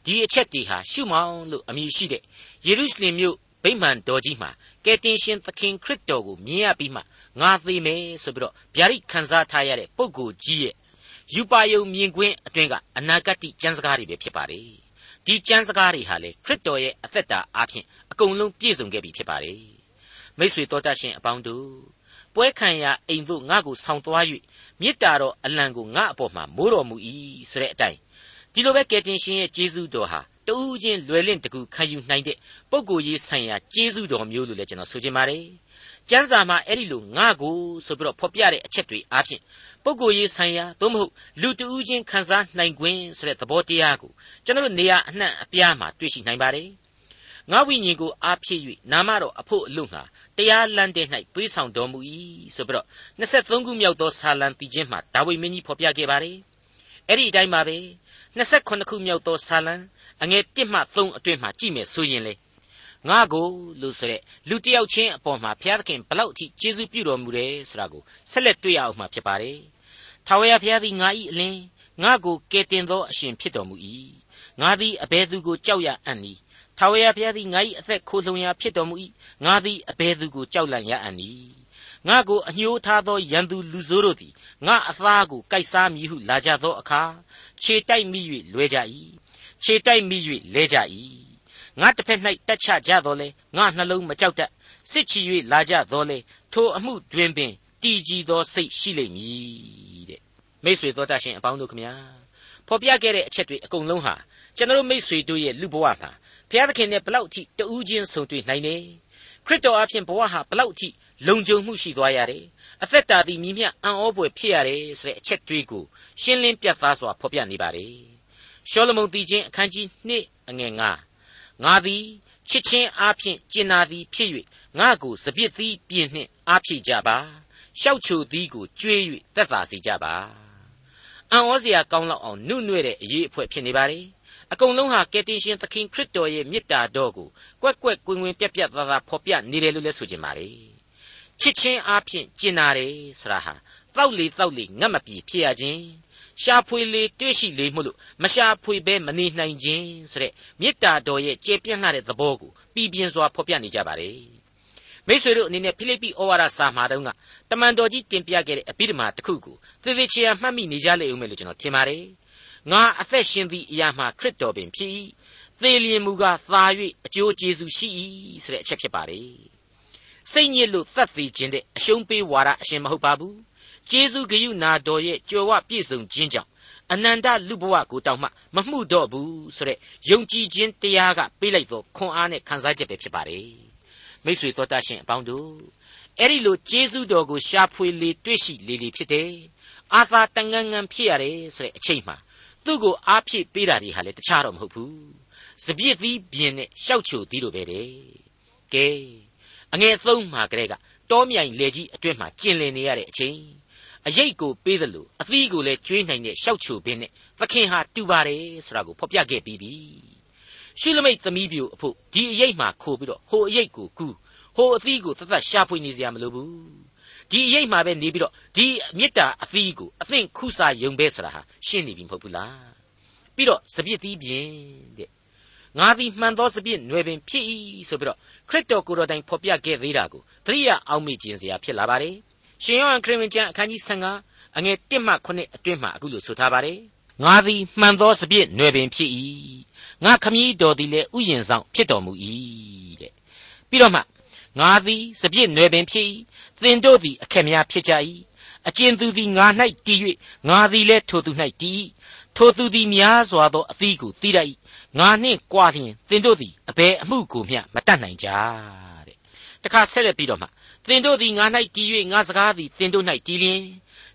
ဒီအချက်တွေဟာရှုမောင်လို့အမည်ရှိတဲ့ ယေရုရှလင်မြို့ဗိမာန်တော်ကြီးမှာကယ်တင်ရှင်သခင်ခရစ်တော်ကိုမြင်ရပြီးမှငါသေမယ်ဆိုပြီးတော့ဗျာဒိတ်ခံစားထားရတဲ့ပုဂ္ဂိုလ်ကြီးရဲ့ယူပါယုံမြင်ကွင်းအတွင်းကအနာဂတ်ကျမ်းစကားတွေပဲဖြစ်ပါတယ်ဒီကျမ်းစကားတွေဟာလေခရစ်တော်ရဲ့အသက်တာအပြင်အကုန်လုံးပြည့်စုံခဲ့ပြီဖြစ်ပါတယ်မိတ်ဆွေတော်တတ်ရှင်အပေါင်းတို့ပွဲခံရာအိမ်သို့ငါ့ကိုဆောင်သွား၍မေတ္တာတော်အလံကိုငါ့အပေါ်မှာမိုးတော်မူ၏ဆိုတဲ့အတိုင်းဒီလိုပဲကယ်တင်ရှင်ရဲ့ကျေးဇူးတော်ဟာ တူးချင်းလွယ်လင့်တကူခံယူနိုင်တဲ့ပုံကိုယ်ရေးဆိုင်ရာကျေးဇူးတော်မျိုးလို့လည်းကျွန်တော်ဆိုချင်ပါတယ်ကျမ်းစာမှာအဲ့ဒီလိုငါ့ကိုဆိုပြီးတော့ဖော်ပြတဲ့အချက်တွေအားဖြင့်ပုဂ္ဂိုလ်ရေးဆိုင်ရာသို့မဟုတ်လူတဦးချင်းခံစားနိုင်ခွင့်ဆိုတဲ့သဘောတရားကိုကျွန်တော်တို့နေရာအနှံ့အပြားမှာတွေ့ရှိနိုင်ပါတယ်ငါဝိညာဉ်ကိုအားဖြည့်၍နာမတော်အဖို့အလို့ငှာတရားလမ်းတဲ့၌သွေးဆောင်တော်မူ၏ဆိုပြီးတော့23ခုမြောက်သောဆာလံတီချင်းမှာဒါဝိမင်းကြီးဖော်ပြခဲ့ပါတယ်အဲ့ဒီအတိုင်းပါပဲ28ခုမြောက်သောဆာလံ အငယ်1မှ3အတွင်းမှာကြည့်မယ်ဆိုရင်လေငါကိုလို့ဆိုတဲ့လူတယောက်ချင်းအပေါ်မှာဘုရားသခင်ဘလောက်အထိကျေးဇူးပြုတော်မူတယ်ဆိုတာကိုဆက်လက်တွေ့ရအောင်မှာဖြစ်ပါတယ်။ထာဝရဘုရားသည်ငါ၏အလင်းငါကိုကယ်တင်သောအရှင်ဖြစ်တော်မူ၏။ငါသည်အဘယ်သူကိုကြောက်ရအံ့နည်း။ထာဝရဘုရားသည်ငါ၏အသက်ခိုလှုံရာဖြစ်တော်မူ၏။ငါသည်အဘယ်သူကိုကြောက်လန့်ရအံ့နည်း။ငါကိုအညှိုးထားသောရန်သူလူဆိုးတို့သည်ငါအသားကိုကိုက်စားမည်ဟုလာကြသောအခါခြေတိုက်မိ၍လွဲကြ၏။ ခြေတိုက်မိ၍လဲကြ၏ငါတစ်ဖက်၌တက်ချကြတော်လဲငါနှလုံးမကြောက်တတ်စစ်ချီ၍လာကြတော်လဲထိုအမှုတွင်ပင်တည်ကြည်သောစိတ်ရှိလိမ့်မည်တဲ့မိษွေတော်တတ်ရှင်အပေါင်းတို့ခမညာဖော်ပြခဲ့တဲ့အချက်တွေအကုန်လုံးဟာကျွန်တော်မိษွေတို့ရဲ့လူဘဝမှာဘုရားသခင်နဲ့ဘလောက်အထိတူးချင်းဆုံတွေ့နိုင်တယ်ခရစ်တော်အဖင်ဘဝဟာဘလောက်အထိလုံခြုံမှုရှိသွားရတယ်အသက်တာသည်မြင့်မြတ်အံ့ဩဖွယ်ဖြစ်ရတယ်ဆိုတဲ့အချက်တွေးကိုရှင်းလင်းပြသစွာဖော်ပြနေပါတယ် ရှောလမုန်တီချင်းအခန်းကြီး2အငယ်9ငါသည်ချစ်ချင်းအားဖြင့်ကျင်နာသည်ဖြစ်၍ငါကိုစပြစ်သီးပြင်းနှင့်အားဖြည့်ကြပါရှောက်ချိုသည်ကိုကျွေး၍တက်တာစေကြပါအံ့ဩစရာကောင်းလောက်အောင်နှုတ်နှွဲ့တဲ့အရေးအဖွဲဖြစ်နေပါလေအကုန်လုံးဟာကယ်တင်ရှင်သခင်ခရစ်တော်ရဲ့မေတ္တာတော်ကိုကွက်ကွက်ကွင်ကွင်ပြက်ပြက်သားသားဖော်ပြနေတယ်လို့လည်းဆိုချင်ပါလေချစ်ချင်းအားဖြင့်ကျင်နာတယ်ဆရာဟာတောက်လေတောက်လေငတ်မပြေဖြစ်ရခြင်း ရှာဖွေလေတွေ့ရှိလေမှုလို့မရှာဖွေဘဲမနေနိုင်ခြင်းဆိုတဲ့မေတ္တာတော်ရဲ့ကျေပြန့်လှတဲ့သဘောကိုပြည်ပြင်းစွာဖော်ပြနေကြပါတယ်မိတ်ဆွေတို့အနေနဲ့ဖိလိပ္ပိဩဝါဒစာမှာတုန်းကတမန်တော်ကြီးတင်ပြခဲ့တဲ့အပိဓမ္မာတစ်ခုကိုသေသေးချာမှတ်မိနေကြလေဦးမယ်လို့ကျွန်တော်ထင်ပါတယ်ငါအသက်ရှင်သည့်အရာမှာခရစ်တော်ပင်ဖြစ်၏သေလျင်မူကားသာ၍အကျိုးကျေးဇူးရှိ၏ဆိုတဲ့အချက်ဖြစ်ပါတယ်စိတ်ညစ်လို့သတ်သေးခြင်းတဲ့အရှုံးပေးဝါဒအရှင်မဟုတ်ပါဘူး ကျေးဇူးဂရုနာတော်ရဲ့ကြွယ်ဝပြည့်စုံခြင်းကြောင့်အနန္တလူဘဝကိုတောင်မှမမှုတော့ဘူးဆိုတဲ့ယုံကြည်ခြင်းတရားကပေးလိုက်သောခွန်အားနဲ့ခံစားချက်ပဲဖြစ်ပါတယ်မိษွေတော်တတ်ရှင်အပေါင်းတို့အဲ့ဒီလိုကျေးဇူးတော်ကိုရှာဖွေလေတွေ့ရှိလေလေဖြစ်တယ်အာသာတန်ငန်းငန်းဖြစ်ရတယ်ဆိုတဲ့အချိန်မှာသူ့ကိုအားဖြည့်ပေးတာတွေဟာလည်းတခြားတော့မဟုတ်ဘူးစပြစ်သီးပြင်းနဲ့ရှောက်ချိုသီးလိုပဲတဲ့ကဲအငယ်သုံးမှာကလေးကတောမြိုင်လေကြီးအတွင်းမှာကျင်လည်နေရတဲ့အချိန် အရေးကိုပေးသလိုအသီးကိုလည်းကျွေးနိုင်တဲ့ရှောက်ချိုပင်းနဲ့သခင်ဟာတူပါတယ်ဆိုတာကိုဖော်ပြခဲ့ပြီးပြီရှုလမိတ်သမီးပြိုအဖို့ဒီအရေးမှာခိုးပြီးတော့ဟိုအရေးကိုကူးဟိုအသီးကိုသတ်သတ်ရှာဖွေနေစရာမလိုဘူးဒီအရေးမှာပဲနေပြီးတော့ဒီမေတ္တာအသီးကိုအသင့်ခုစာယုံပဲဆိုတာဟာရှင်းနေပြီမဟုတ်ဘူးလားပြီးတော့စပြစ်သီးပြင်းတဲ့ငါသည်မှန်သောစပြစ်နွယ်ပင်ဖြစ်၏ဆိုပြီးတော့ခရစ်တော်ကိုယ်တော်တိုင်ဖော်ပြခဲ့သေးတာကိုသတိရအောင်မိခြင်းစရာဖြစ်လာပါတယ် ရှင်ယောဟန်ခရစ်ဝင်ကျမ်းအခန်းကြီး15အငယ်1မှ9အတွင်းမှာအခုလိုဆိုထားပါတယ်ငါသည်မှန်သောစပြည့်နွယ်ပင်ဖြစ်၏ငါခမည်းတော်သည်လည်းဥယျင်ဆောင်ဖြစ်တော်မူ၏တဲ့ပြီးတော့မှငါသည်စပြည့်နွယ်ပင်ဖြစ်၏သင်တို့သည်အခက်များဖြစ်ကြ၏အကျဉ်သူသည်ငါ၌တည်၍ငါသည်လည်းထိုသူ၌တည်၏ထိုသူသည်များစွာသောအသီးကိုတည်တတ်၏ငါနှင့်ကြွားလျင်သင်တို့သည်အဘယ်အမှုကိုမျှမတတ်နိုင်ကြတဲ့တခါဆက်လက်ပြီးတော့မှ သင်တို့သည်ငါ၌တည်၍ငါစကားသည်သင်တို့၌တည်လျင်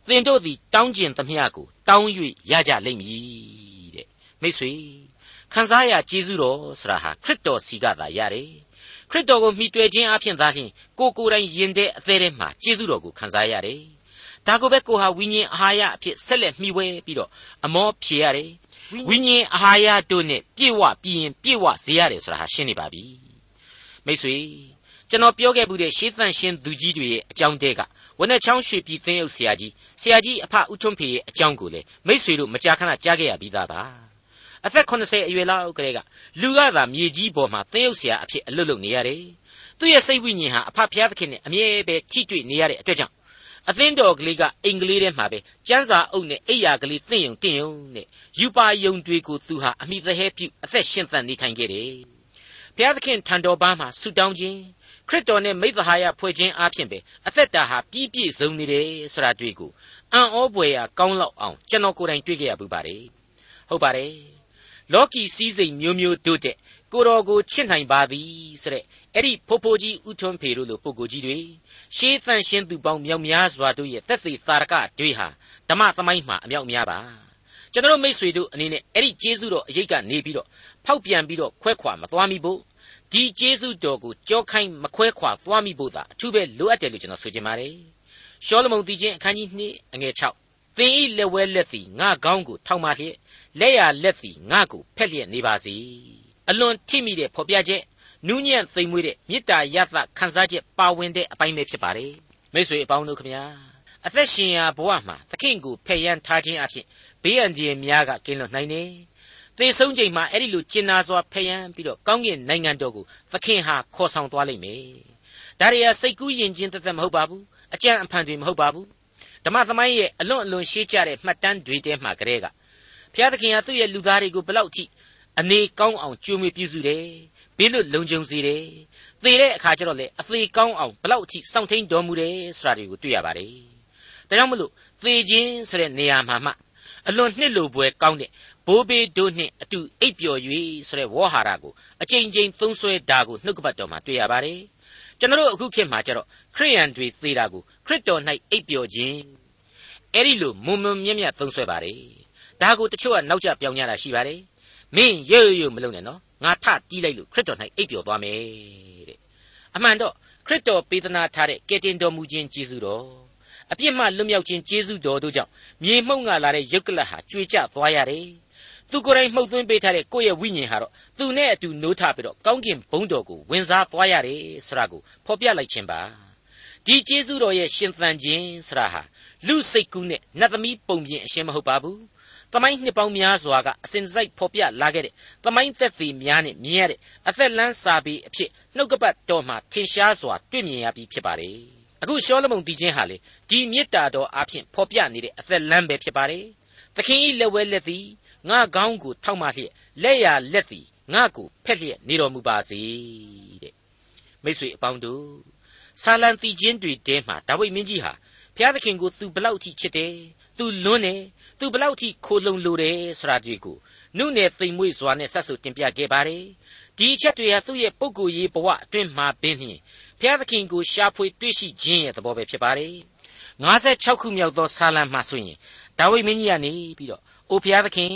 သင်တို့သည်တောင်းကျင်သမျှကိုတောင်း၍ရကြလိမ့်မည်တဲ့မိတ်ဆွေခံစားရကျေးဇူးတော်ဆရာဟာခရစ်တော်စီကသာရတယ်ခရစ်တော်ကိုမှီတွေ့ခြင်းအပြင်သာလျှင်ကိုကိုယ်တိုင်ယင်တဲ့အသေးထဲမှာကျေးဇူးတော်ကိုခံစားရတယ်ဒါကိုပဲကိုဟာဝိညာဉ်အာဟာရအဖြစ်ဆက်လက်မှီဝဲပြီးတော့အမောဖြေရတယ်ဝိညာဉ်အာဟာရတို့နဲ့ပြည့်ဝပြီးရင်ပြည့်ဝစေရတယ်ဆိုတာဟာရှင်းနေပါပြီမိတ်ဆွေ ကျွန်တော်ပြောခဲ့မှုတဲ့ရှေးသန့်ရှင်းသူကြီးတွေရဲ့အကြောင်းတဲကဝနဲ့ချောင်းရွှေပြည်သင်းရုပ်ဆရာကြီးဆရာကြီးအဖဦးထွန်းဖေရဲ့အကြောင်းကိုလည်းမိษွေတို့မကြာခဏကြားခဲ့ရပြီးသားပါအသက်80အရွယ်လောက်ကလေးကလူကသာမြေကြီးပေါ်မှာသင်းရုပ်ဆရာအဖြစ်အလုပ်လုပ်နေရတယ်သူ့ရဲ့စိတ်ဝိညာဉ်ဟာအဖဖျားသခင်နဲ့အမြဲပဲထိတွေ့နေရတဲ့အတွက်ကြောင့်အသင်းတော်ကလေးကအင်္ဂလိပ်ထဲမှာပဲကျန်းစာအုပ်နဲ့အိယာကလေးသင့်ယုံတင်ယုံနဲ့ယူပါယုံတွေကိုသူဟာအမိသဟဲပြုအသက်ရှင်သန်နေထိုင်ခဲ့တယ်ဘုရားသခင်ထံတော်ပါမှာဆုတောင်းခြင်း ခရစ်တော်နဲ့မိသဟာယဖွဲ့ခြင်းအပြင်ပဲအသက်တာဟာပြည့်ပြည့်စုံနေတယ်ဆိုတာတွေ့ကိုအံ့ဩဖွယ်ရာကောင်းလောက်အောင်ကျွန်တော်ကိုယ်တိုင်တွေ့ခဲ့ရပူပါတယ်။ဟုတ်ပါတယ်။လော်ကီစည်းစိမ်မျိုးမျိုးတို့တဲ့ကိုတော်ကိုချစ်နိုင်ပါသည်ဆိုတဲ့အဲ့ဒီဖိုးဖိုးကြီးဥထွန်းဖေတို့လိုပုဂ္ဂိုလ်ကြီးတွေရှေးသန့်ရှင်းသူပေါင်းမြောက်များစွာတို့ရဲ့တက်သေးသာရကတွေဟာဓမ္မသမိုင်းမှာအမြောက်များပါကျွန်တော်မိษွေတို့အနေနဲ့အဲ့ဒီကျေးဇူးတော်အရေးကနေပြီးတော့ဖောက်ပြန်ပြီးတော့ခွဲခွာမသွားမိဖို့ ဒီကျေးဇူးတော်ကိုကြောခိုင်းမခွဲခွာသွားမိဖို့သာအထူးပဲလိုအပ်တယ်လို့ကျွန်တော်ဆိုချင်ပါတယ်ရှောလမုန်တီချင်းအခန်းကြီး2အငယ်6သင်ဤလက်ဝဲလက်သည်ငါကောင်းကိုထောက်မှလျက်လက်ရလက်သည်ငါကိုဖက်လျက်နေပါစေအလွန်ထိမိတဲ့ဖော်ပြချက်နူးညံ့သိမ်မွေ့တဲ့မေတ္တာရသခံစားချက်ပါဝင်တဲ့အပိုင်းပဲဖြစ်ပါတယ်မိတ်ဆွေအပေါင်းတို့ခမညာအသက်ရှင်ရာဘဝမှာသခင်ကိုဖယ်ရန်ထားခြင်းအဖြစ်ဘေးအန္တရာယ်များကကင်းလွတ်နိုင်တယ် သေဆုံးချိန်မှာအဲ့ဒီလိုကျင်နာစွာဖယ်ရန်ပြီးတော့ကောင်းကင်နိုင်ငံတော်ကိုသခင်ဟာခေါ်ဆောင်သွားလိမ့်မယ်ဒါရီယာစိတ်ကူးယဉ်ခြင်းတသက်မဟုတ်ပါဘူးအကြံအဖန်တွေမဟုတ်ပါဘူးဓမ္မသမိုင်းရဲ့အလွန်အလွန်ရှေးကြတဲ့မှတ်တမ်းတွေတဲမှာကလေးကဘုရားသခင်ဟာသူ့ရဲ့လူသားတွေကိုဘလောက်ထိအနေကောင်းအောင်ကြိုးမွေးပြုစုတယ်ဘေးလွတ်လုံခြုံစေတယ်သေတဲ့အခါကျတော့လေအသေးကောင်းအောင်ဘလောက်အထိစောင့်ထိန်တော်မူတယ်ဆိုတာတွေကိုတွေ့ရပါတယ်ဒါကြောင့်မလို့သေခြင်းဆိုတဲ့နေရာမှာမှအလွန်နှစ်လိုပွဲကောင်းတဲ့ ဘိုးဘေးတို့နှင့်အတူအိပ်ပျော်၍ဆိုတဲ့ဝေါ်ဟာရကိုအကြိမ်ကြိမ်သုံးဆွဲတာကိုနှုတ်ကပတ်တော်မှာတွေ့ရပါတယ်ကျွန်တော်အခုခေတ်မှာကျတော့ခရိယန်တွေသေတာကိုခရစ်တော်၌အိပ်ပျော်ခြင်းအဲ့ဒီလိုမုံမုံမြက်မြက်သုံးဆွဲပါတယ်ဒါကိုတချို့ကနောက်ကျပြောင်းကြတာရှိပါတယ်မင်းရွရွမလုပ်နဲ့နော်ငါထတီးလိုက်လို့ခရစ်တော်၌အိပ်ပျော်သွားမယ်တဲ့အမှန်တော့ခရစ်တော်ပေးသနာထားတဲ့ကယ်တင်တော်မူခြင်းကျေးဇူးတော်အပြစ်မှလွတ်မြောက်ခြင်းကျေးဇူးတော်တို့ကြောင့်မြေမှုန့်ကလာတဲ့ယုတ်ကလတ်ဟာကြွေကျသွားရတယ် သူကိုယ်တိုင်မှုတ်သွင်းပေးထားတဲ့ကိုယ့်ရဲ့ဝိညာဉ်ဟာတော့သူနဲ့အတူနိုးထပြီးတော့ကောင်းကင်ဘုံတော်ကိုဝင်စားသွားရတယ်ဆိုတာကိုဖော်ပြလိုက်ခြင်းပါဒီကျေးဇူးတော်ရဲ့ရှင်သန်ခြင်းဆိုတာဟာလူစိတ်ကူးနဲ့နတ်သမီးပုံပြင်အရှင်းမဟုတ်ပါဘူးသမိုင်းနှစ်ပေါင်းများစွာကအစဉ်စိုက်ဖော်ပြလာခဲ့တဲ့သမိုင်းသက်သေများနဲ့မြင်ရတဲ့အသက်လန်းစာပေအဖြစ်နှုတ်ကပတ်တော်မှာထင်ရှားစွာတွေ့မြင်ရပြီးဖြစ်ပါတယ်။အခုရှောလမုန်တီချင်းဟာလေဒီမေတ္တာတော်အဖြစ်ဖော်ပြနေတဲ့အသက်လန်းပဲဖြစ်ပါတယ်။သခင်၏လက်ဝဲလက်သည် ငါကောင်းကိုထောက်မှလျက်လက်ရလက်သည်ငါကိုဖက်လျက်နေတော်မူပါစေတဲ့။မိတ်ဆွေအပေါင်းတို့ဆာလံတီချင်းတွေတဲမှာဒါဝိမင်းကြီးဟာဘုရားသခင်ကိုသူဘလောက်ထိချစ်တယ်။သူလွန်းတယ်သူဘလောက်ထိခိုလုံလိုတယ်ဆိုတာတွေကိုနုနယ်သိမ်မွေ့စွာနဲ့ဆက်ဆုပ်တင်ပြခဲ့ပါတယ်ဒီအချက်တွေဟာသူ့ရဲ့ပုဂ္ဂိုလ်ရေးဘဝအတွင်းမှာပင်လျှင်ဘုရားသခင်ကိုရှာဖွေတွေ့ရှိခြင်းရဲ့သဘောပဲဖြစ်ပါတယ်56ခုမြောက်သောဆာလံမှာဆိုရင်ဒါဝိဒ်မင်းကြီးကနေပြီးတော့ အိုဘုရားသခင်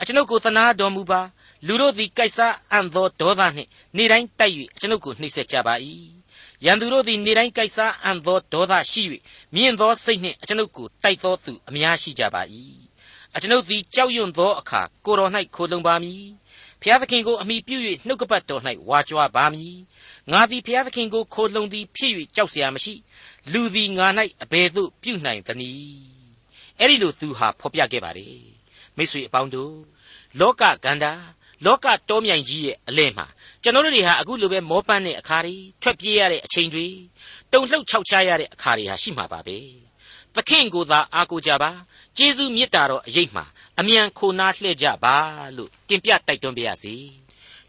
အကျွန်ုပ်ကိုသနာတော်မူပါလူတို့သည်ကြိုက်စားအံ့သောဒေါသနှင့်နေတိုင်းတိုက်၍အကျွန်ုပ်ကိုနှိပ်စက်ကြပါ၏ရန်သူတို့သည်နေတိုင်းကြိုက်စားအံ့သောဒေါသရှိ၍မြင့်သောစိတ်နှင့်အကျွန်ုပ်ကိုတိုက်သောသူအများရှိကြပါ၏အကျွန်ုပ်သည်ကြောက်ရွံ့သောအခါကိုတော်၌ခိုလုံပါမည်ဖျားသခင်ကိုအမိပြု၍နှုတ်ကပတ်တော်၌ဝါကြွားပါမည်ငါသည်ဖျားသခင်ကိုခိုလုံသည်ဖြစ်၍ကြောက်เสียမရှိလူသည်ငါ၌အဘယ်သို့ပြုနိုင်သနည်းအဲ့ဒီလိုသူဟာဖော်ပြခဲ့ပါတယ် မိတ်ဆွေအပေါင်းတို့လောကဂန္ဓာလောကတောမြိုင်ကြီးရဲ့အလဲမှာကျွန်တော်တို့တွေဟာအခုလိုပဲမောပန်းတဲ့အခါတွေထွက်ပြေးရတဲ့အချိန်တွေတုန်လှုပ်ခြောက်ခြားရတဲ့အခါတွေဟာရှိမှာပါပဲသခင်ကိုသာအားကိုးကြပါကျေးဇူးမေတ္တာတော်အရေးမှာအမြန်ခိုနားလှည့်ကြပါလို့တင်ပြတိုက်တွန်းပါရစေ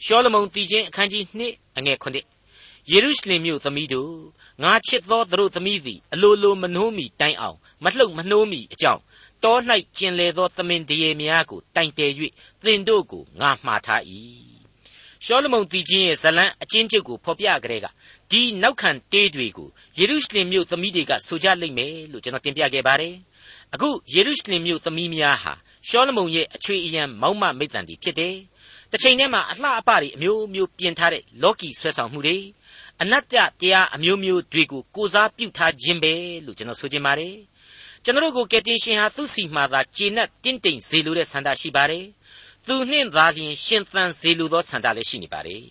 ရှောလမုန်တည်ခြင်းအခန်းကြီး2အငယ်9ယေရုရှလင်မြို့သမီးတို့ငါချစ်သောသူတို့သမီးသည်အလိုလိုမနှိုးမီတိုင်အောင်မလှုပ်မနှိုးမီအကြောင်း တော၌ကျင်လေသောသမင်တရေများကိုတိုင်တယ်၍သင်တို့ကိုငါမှားထား၏ရှောလမုန်တည်ခြင်းရဲ့ဇလံအချင်းချုပ်ကိုဖော်ပြကြတဲ့ကဒီနောက်ခံတေးတွေကိုယေရုရှလင်မြို့သမီးတွေကဆိုကြလိမ့်မယ်လို့ကျွန်တော်တင်ပြခဲ့ပါတယ်အခုယေရုရှလင်မြို့သမီးများဟာရှောလမုန်ရဲ့အချွေအယံမောက်မမိတ်တန်တွေဖြစ်တယ်တစ်ချိန်တည်းမှာအလှအပတွေအမျိုးမျိုးပြင်ထားတဲ့လော်ကီဆွဲဆောင်မှုတွေအနတ္တတရားအမျိုးမျိုးတွေကိုကိုစားပြုထားခြင်းပဲလို့ကျွန်တော်ဆိုချင်ပါတယ် ကျွန်တော်တို့ကိုကယ်တင်ရှင်ဟာသူ့စီမှာသာကျေနပ်တင့်တိမ်စေလိုတဲ့ဆန္ဒရှိပါတယ်သူနှင့်သာလျှင်ရှင်သန်စေလိုသောဆန္ဒလည်းရှိနေပါတယ်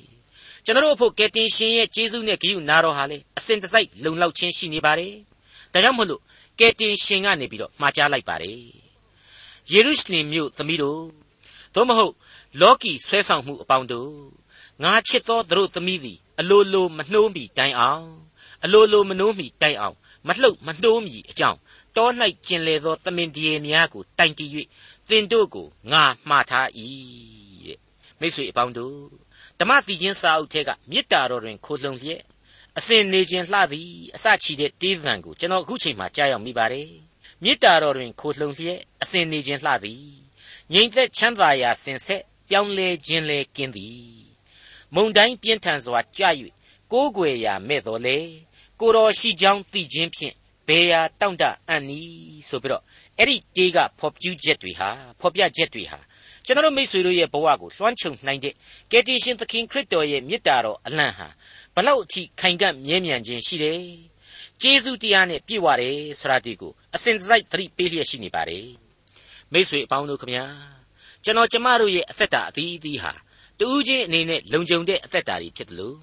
ကျွန်တော်တို့အဖို့ကယ်တင်ရှင်ရဲ့ကျေးဇူးနဲ့ဂရုနာတော်ဟာလေအစဉ်တစိုက်လုံလောက်ခြင်းရှိနေပါတယ်ဒါကြောင့်မို့လို့ကယ်တင်ရှင်ကနေပြီးတော့မှားကြားလိုက်ပါတယ်ယေရုရှလင်မြို့သမီးတို့သို့မဟုတ်လောကီဆွဲဆောင်မှုအပေါင်းတို့ငါချစ်သောသူတို့သမီးသည်အလိုလိုမနှိုးမိတိုင်အောင်အလိုလိုမနှိုးမိတိုင်အောင်မလှုပ်မနှိုးမိအကြောင်း တော၌ကျင်လေသောသမင်တရေများကိုတိုင်တည်၍သင်တို့ကိုငါမှားထား၏တဲ့မိတ်ဆွေအပေါင်းတို့ဓမ္မတိချင်းစာအုပ်ထဲကမေတ္တာတော်တွင်ခိုလှုံလျက်အစဉ်နေခြင်းလှသည်အစချီတဲ့တေးသံကိုကျွန်တော်အခုချိန်မှာကြားရောက်မိပါတယ်မေတ္တာတော်တွင်ခိုလှုံလျက်အစဉ်နေခြင်းလှသည်ငြိမ်သက်ချမ်းသာရာစင်ဆက်ပြောင်းလဲခြင်းလဲကင်းသည်မုန်တိုင်းပြင်းထန်စွာကြာ၍ကိုးကွယ်ရာမဲ့တော်လေကိုတော်ရှိကြောင်းသိခြင်းဖြင့် ဘေးရာတောင့်တအံ့နီဆိုပြီးတော့အဲ့ဒီတေးကဖော်ပြချက်တွေဟာဖော်ပြချက်တွေဟာကျွန်တော်မိတ်ဆွေတို့ရဲ့ဘဝကိုလွှမ်းခြုံနိုင်တဲ့ကယ်တင်ရှင်သခင်ခရစ်တော်ရဲ့မေတ္တာတော်အလံဟာဘလောက်အထိခိုင်ကန့်မြဲမြံခြင်းရှိတယ်။ကျေးဇူးတရားနဲ့ပြည့်ဝတယ်ဆိုတာဒီကိုအစဉ်တစိုက်သတိပေးလျက်ရှိနေပါတယ်။မိတ်ဆွေအပေါင်းတို့ခမညာကျွန်တော်ကျမတို့ရဲ့အသက်တာအသီးအသီးဟာတူးချင်းအနေနဲ့လုံခြုံတဲ့အသက်တာတွေဖြစ်တယ်လို့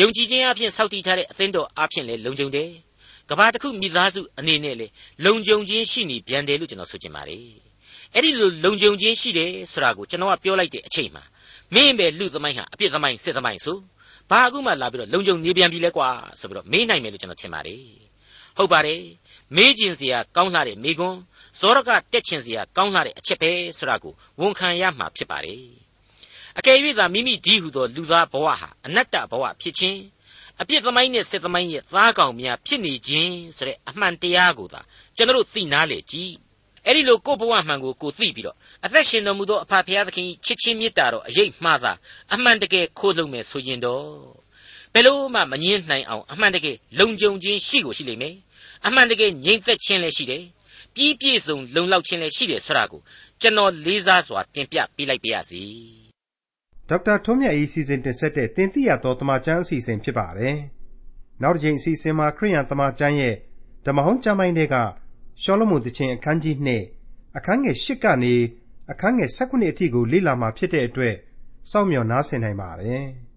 ယုံကြည်ခြင်းအပြင်စောင့်တည်ထားတဲ့အသင်းတော်အပြင်လည်းလုံခြုံတယ်။ ကဘာတစ်ခုမိသားစုအနေနဲ့လည်းလုံခြုံခြင်းရှိနေပြန်တယ်လို့ကျွန်တော်ဆိုချင်ပါတယ်။အဲ့ဒီလိုလုံခြုံခြင်းရှိတယ်ဆိုတာကိုကျွန်တော်ကပြောလိုက်တဲ့အချိန်မှာမင်းပဲလူသမိုင်းဟာအပြစ်သမိုင်းစစ်သမိုင်းဆိုဘာအခုမှလာပြီးတော့လုံခြုံနေပြန်ပြီလဲကွာဆိုပြီးတော့မေးနိုင်မယ်လို့ကျွန်တော်ထင်ပါတယ်။ဟုတ်ပါတယ်။မေးခြင်းစရာကောင်းလှတဲ့မေကွန်းဇောရကတက်ခြင်းစရာကောင်းလှတဲ့အချက်ပဲဆိုတာကိုဝန်ခံရမှာဖြစ်ပါတယ်။အကယ်၍သာမိမိဒီဟုသောလူသားဘဝဟာအနတ္တဘဝဖြစ်ခြင်း အပြစ်သမိုင်းနဲ့စစ်သမိုင်းရဲ့သားကောင်များဖြစ်နေခြင်းဆိုတဲ့အမှန်တရားကိုသာကျွန်တော်သိနာလေကြည်အဲ့ဒီလိုကိုယ့်ဘဝမှန်ကိုကိုသိပြီးတော့အသက်ရှင်တော်မူသောအဖဖရာသခင်ချစ်ချင်းမေတ္တာတော်အရေးမှားတာအမှန်တကယ်ခိုးလုံမယ်ဆိုရင်တော့ဘယ်လို့မှမငင်းနိုင်အောင်အမှန်တကယ်လုံခြုံခြင်းရှိကိုရှိလိမ့်မယ်အမှန်တကယ်ငြိမ်သက်ခြင်းလည်းရှိတယ်ပြီးပြည့်စုံလုံလောက်ခြင်းလည်းရှိတယ်ဆိုတာကိုကျွန်တော်လေးစားစွာတင်ပြပေးလိုက်ပါရစေ ဒေါက်တာထွန်းမြတ်၏စီစဉ်တင်ဆက်တဲ့တင်ပြရသောတမချန်းအစီအစဉ်ဖြစ်ပါတယ်နောက်တစ်ချိန်အစီအစဉ်မှာခရိယန်တမချန်းရဲ့ဓမ္မဟောင်းကျမ်းပိုင်းတွေကရှောလမုန်တခြင်းအခန်းကြီး2အခန်းငယ်8ကနေအခန်းငယ်19အထိကိုလေ့လာမှာဖြစ်တဲ့အတွက်စောင့်မျှော်နားဆင်နိုင်ပါတယ်။